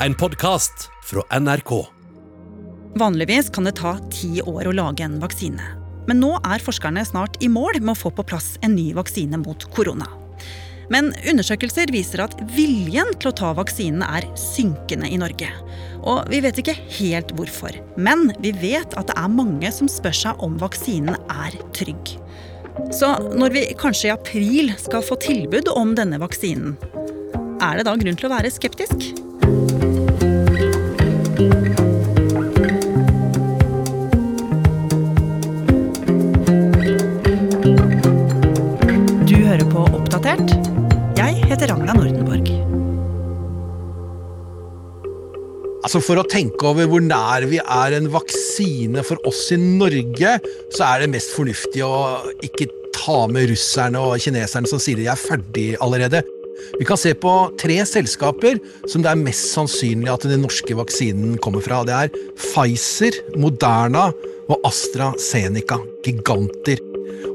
en podkast fra NRK. Vanligvis kan det ta ti år å lage en vaksine. Men nå er forskerne snart i mål med å få på plass en ny vaksine mot korona. Men undersøkelser viser at viljen til å ta vaksinen er synkende i Norge. Og vi vet ikke helt hvorfor. Men vi vet at det er mange som spør seg om vaksinen er trygg. Så når vi kanskje i april skal få tilbud om denne vaksinen, er det da grunn til å være skeptisk? Du hører på Oppdatert. Jeg heter Ragna Nordenborg. Altså For å tenke over hvor nær vi er en vaksine for oss i Norge, så er det mest fornuftig å ikke ta med russerne og kineserne som sier de er ferdig allerede. Vi kan se på tre selskaper som det er mest sannsynlig at den norske vaksinen kommer fra. Det er Pfizer, Moderna og AstraZeneca. Giganter.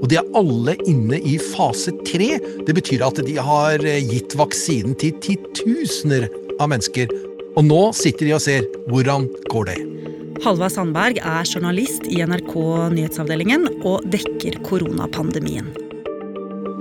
Og de er alle inne i fase tre. Det betyr at de har gitt vaksinen til titusener av mennesker. Og nå sitter de og ser hvordan går det. Halva Sandberg er journalist i NRK Nyhetsavdelingen og dekker koronapandemien.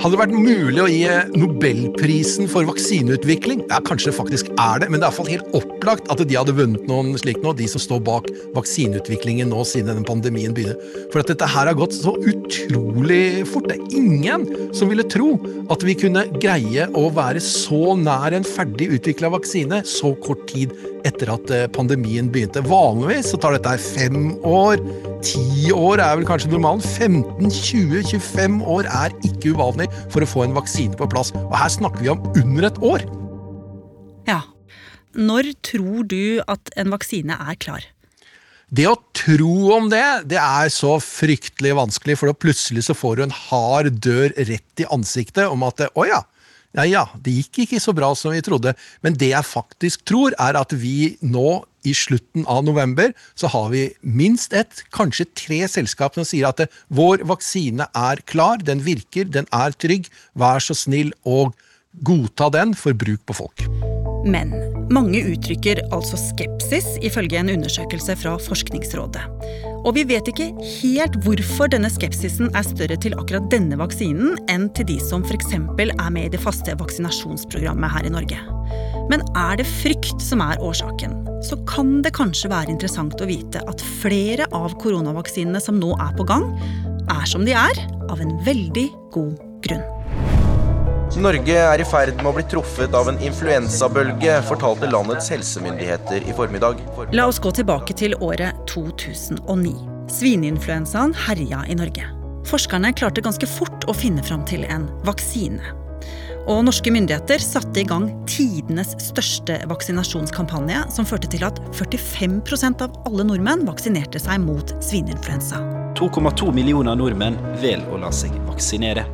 Hadde det vært mulig å gi Nobelprisen for vaksineutvikling? Ja, Kanskje det faktisk er det, men det er i hvert fall helt opplagt at de hadde vunnet noen slik nå, de som står bak vaksineutviklingen nå siden denne pandemien begynner. For at dette her har gått så utrolig fort. Det er ingen som ville tro at vi kunne greie å være så nær en ferdig utvikla vaksine så kort tid etter at pandemien begynte. Vanligvis så tar dette fem år. Ti år er vel kanskje normalen. 15-20-25 år er ikke uvanlig for å få en vaksine på plass. Og her snakker vi om under et år. Ja. Når tror du at en vaksine er klar? Det å tro om det, det er så fryktelig vanskelig, for da plutselig så får du en hard dør rett i ansiktet om at å ja, ja ja, det gikk ikke så bra som vi trodde. Men det jeg faktisk tror, er at vi nå i slutten av november så har vi minst ett, kanskje tre selskap som sier at vår vaksine er klar, den virker, den er trygg, vær så snill og godta den for bruk på folk. Men mange uttrykker altså skepsis, ifølge en undersøkelse fra Forskningsrådet. Og vi vet ikke helt hvorfor denne skepsisen er større til akkurat denne vaksinen enn til de som f.eks. er med i det faste vaksinasjonsprogrammet her i Norge. Men er det frykt som er årsaken, så kan det kanskje være interessant å vite at flere av koronavaksinene som nå er på gang, er som de er, av en veldig god grunn. Norge er i ferd med å bli truffet av en influensabølge, fortalte landets helsemyndigheter i formiddag. La oss gå tilbake til året 2009. Svineinfluensaen herja i Norge. Forskerne klarte ganske fort å finne fram til en vaksine. Og norske myndigheter satte i gang tidenes største vaksinasjonskampanje, som førte til at 45% av alle nordmenn vaksinerte seg mot svineinfluensa. 2,2 millioner nordmenn vel å la seg vaksinere.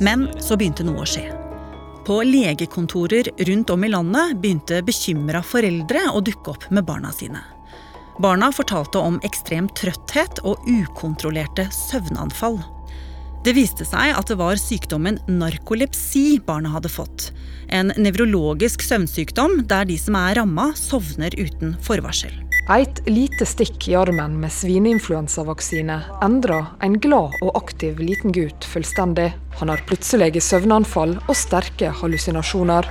Men så begynte noe å skje. På legekontorer rundt om i landet begynte bekymra foreldre å dukke opp med barna sine. Barna fortalte om ekstrem trøtthet og ukontrollerte søvnanfall. Det viste seg at det var sykdommen narkolepsi barna hadde fått. En nevrologisk søvnsykdom der de som er ramma, sovner uten forvarsel. Et lite stikk i armen med svineinfluensavaksine endra en glad og aktiv liten gutt fullstendig. Han har plutselige søvnanfall og sterke hallusinasjoner.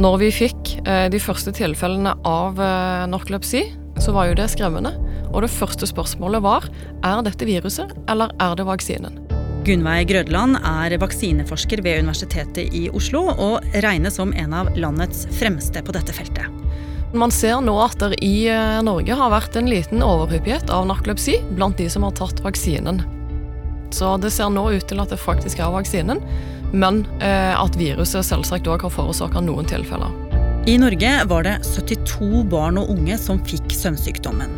Når vi fikk eh, de første tilfellene av eh, narkolepsi, så var jo det skremmende. Og det første spørsmålet var er dette viruset, eller er det vaksinen? Gunveig Grødland er vaksineforsker ved Universitetet i Oslo og regnes som en av landets fremste på dette feltet. Man ser nå at det i eh, Norge har vært en liten overhyppighet av narkolepsi blant de som har tatt vaksinen. Så det ser nå ut til at det faktisk er vaksinen, men eh, at viruset selvsagt òg har forårsaka noen tilfeller. I Norge var det 72 barn og unge som fikk søvnsykdommen.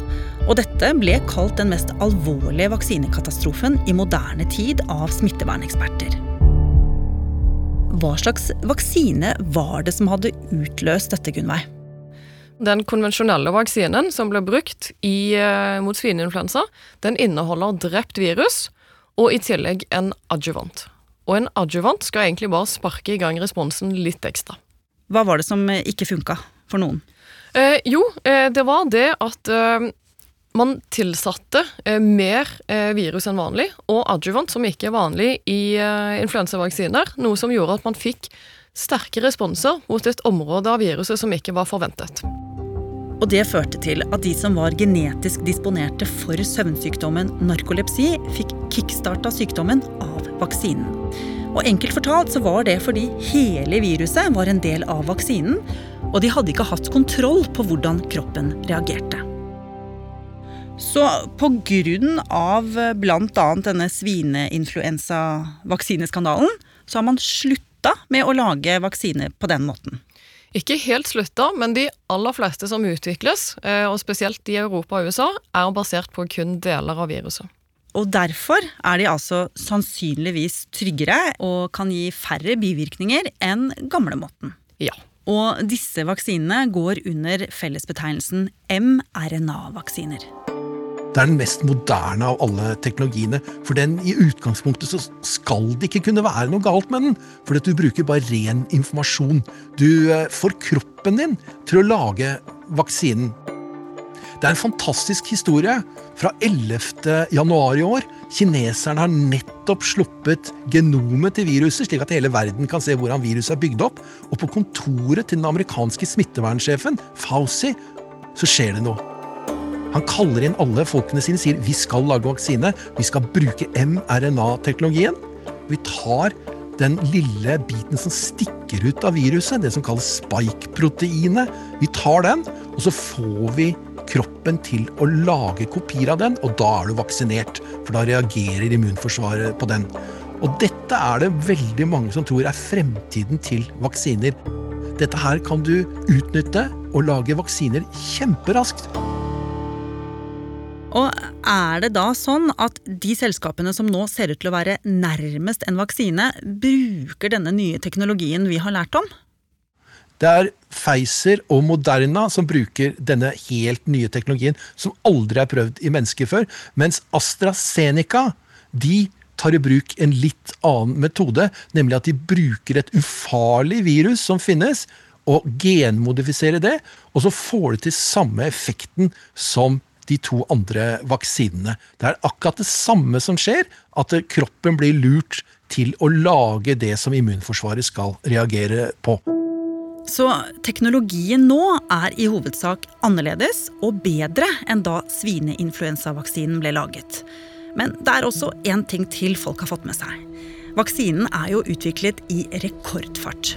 Og dette ble kalt den mest alvorlige vaksinekatastrofen i moderne tid av smitteverneksperter. Hva slags vaksine var det som hadde utløst dette, Gunnveig? Den konvensjonelle vaksinen som ble brukt i, eh, mot svineinfluensa, den inneholder drept virus og i tillegg en adjuvant. Og en adjuvant skal egentlig bare sparke i gang responsen litt ekstra. Hva var det som ikke funka for noen? Eh, jo, eh, det var det at eh, man tilsatte eh, mer eh, virus enn vanlig, og adjuvant, som ikke er vanlig i eh, influensavaksiner. Noe som gjorde at man fikk sterke responser mot et område av viruset som ikke var forventet. Og det førte til at de som var genetisk disponerte for søvnsykdommen narkolepsi, fikk kickstarta sykdommen av vaksinen. Og enkelt fortalt så var det fordi hele viruset var en del av vaksinen, og de hadde ikke hatt kontroll på hvordan kroppen reagerte. Så pga. bl.a. denne svineinfluensavaksineskandalen, så har man slutta med å lage vaksine på den måten. Ikke helt slutta, men de aller fleste som utvikles, eh, og spesielt i Europa og USA, er basert på kun deler av viruset. Og derfor er de altså sannsynligvis tryggere og kan gi færre bivirkninger enn gamlemåten. Ja. Og disse vaksinene går under fellesbetegnelsen mRNA-vaksiner. Det er den mest moderne av alle teknologiene. For den i utgangspunktet så skal det ikke kunne være noe galt med den. For du bruker bare ren informasjon. Du eh, får kroppen din til å lage vaksinen. Det er en fantastisk historie fra 11. januar i år. Kineserne har nettopp sluppet genomet til viruset, slik at hele verden kan se hvordan viruset er bygd opp. Og på kontoret til den amerikanske smittevernsjefen, Fauci, så skjer det noe. Han kaller inn alle folkene sine og sier vi skal lage vaksine. Vi skal bruke mRNA-teknologien. Vi tar den lille biten som stikker ut av viruset, det som kalles spike-proteinet. Vi tar den, og så får vi kroppen til å lage kopier av den, og da er du vaksinert. For da reagerer immunforsvaret på den. Og dette er det veldig mange som tror er fremtiden til vaksiner. Dette her kan du utnytte og lage vaksiner kjemperaskt. Og er det da sånn at de selskapene som nå ser ut til å være nærmest en vaksine, bruker denne nye teknologien vi har lært om? Det er Pfizer og Moderna som bruker denne helt nye teknologien, som aldri er prøvd i mennesker før, mens AstraZeneca de tar i bruk en litt annen metode, nemlig at de bruker et ufarlig virus som finnes, og genmodifiserer det, og så får de til samme effekten som de to andre vaksinene. Det er akkurat det samme som skjer, at kroppen blir lurt til å lage det som immunforsvaret skal reagere på. Så teknologien nå er i hovedsak annerledes og bedre enn da svineinfluensavaksinen ble laget. Men det er også én ting til folk har fått med seg. Vaksinen er jo utviklet i rekordfart.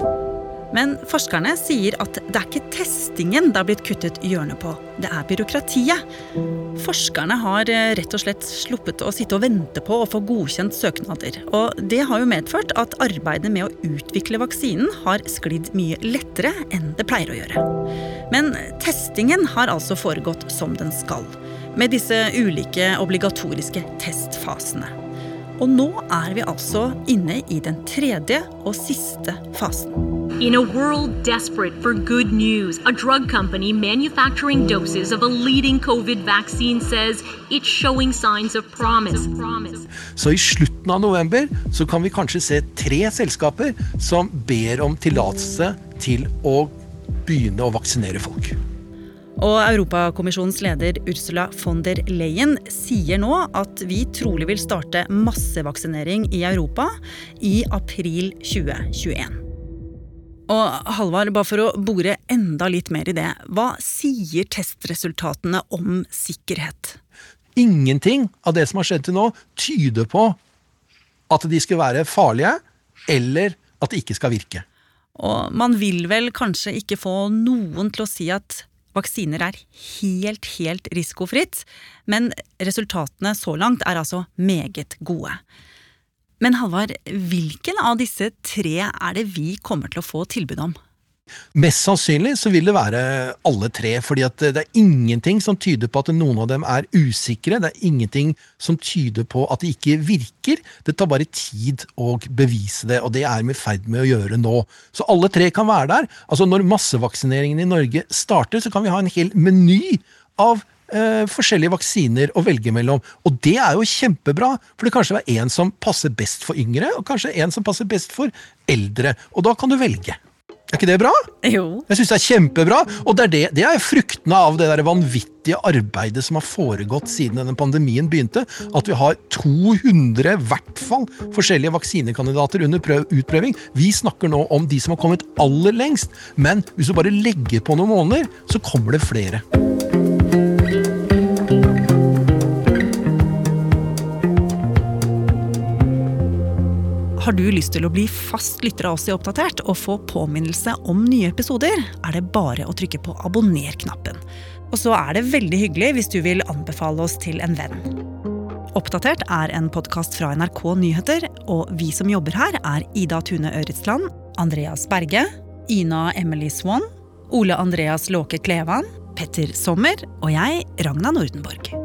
Men forskerne sier at det er ikke testingen det har blitt kuttet hjørnet på, det er byråkratiet. Forskerne har eh, rett og slett sluppet å sitte og vente på å få godkjent søknader. Og det har jo medført at arbeidet med å utvikle vaksinen har sklidd mye lettere enn det pleier å gjøre. Men testingen har altså foregått som den skal, med disse ulike obligatoriske testfasene. Og nå er vi altså inne i den tredje og siste fasen. In a world desperate for good news, a drug company manufacturing doses of a leading COVID vaccine says it's showing signs of promise. Så i slutten av november så kan vi kanskje se tre selskaper som ber om tillatelse til å begynne å vaksinere folk. Og Europakommisjonens leder Ursula von der Leyen sier nå at vi trolig vil starte massevaksinering i Europa i april 2021. Og Halvard, bare for å bore enda litt mer i det, hva sier testresultatene om sikkerhet? Ingenting av det som har skjedd til nå, tyder på at de skal være farlige, eller at de ikke skal virke. Og man vil vel kanskje ikke få noen til å si at vaksiner er helt, helt risikofritt, men resultatene så langt er altså meget gode. Men Halvard, hvilken av disse tre er det vi kommer til å få tilbud om? Mest sannsynlig så vil det være alle tre, fordi det er ingenting som tyder på at noen av dem er usikre. Det er ingenting som tyder på at de ikke virker. Det tar bare tid å bevise det, og det er vi i ferd med å gjøre nå. Så alle tre kan være der. Altså Når massevaksineringen i Norge starter, så kan vi ha en hel meny av eh, forskjellige vaksiner å velge mellom. Og det er jo kjempebra, for det kanskje er en som passer best for yngre, og kanskje en som passer best for eldre. Og da kan du velge. Er ikke det bra? Jo. Jeg syns det er kjempebra, og det er, det, det er fruktene av det der vanvittige arbeidet som har foregått siden denne pandemien begynte. At vi har 200 i hvert fall forskjellige vaksinekandidater under prøv, utprøving. Vi snakker nå om de som har kommet aller lengst, men hvis du bare legger på noen måneder, så kommer det flere. Har du lyst til å bli fast lytter av oss i Oppdatert og få påminnelse om nye episoder, er det bare å trykke på abonner-knappen. Og så er det veldig hyggelig hvis du vil anbefale oss til en venn. Oppdatert er en podkast fra NRK Nyheter, og vi som jobber her, er Ida Tune Øretsland, Andreas Berge, Ina Emily Swann, Ole Andreas Låke Klevan, Petter Sommer og jeg, Ragna Nordenborg.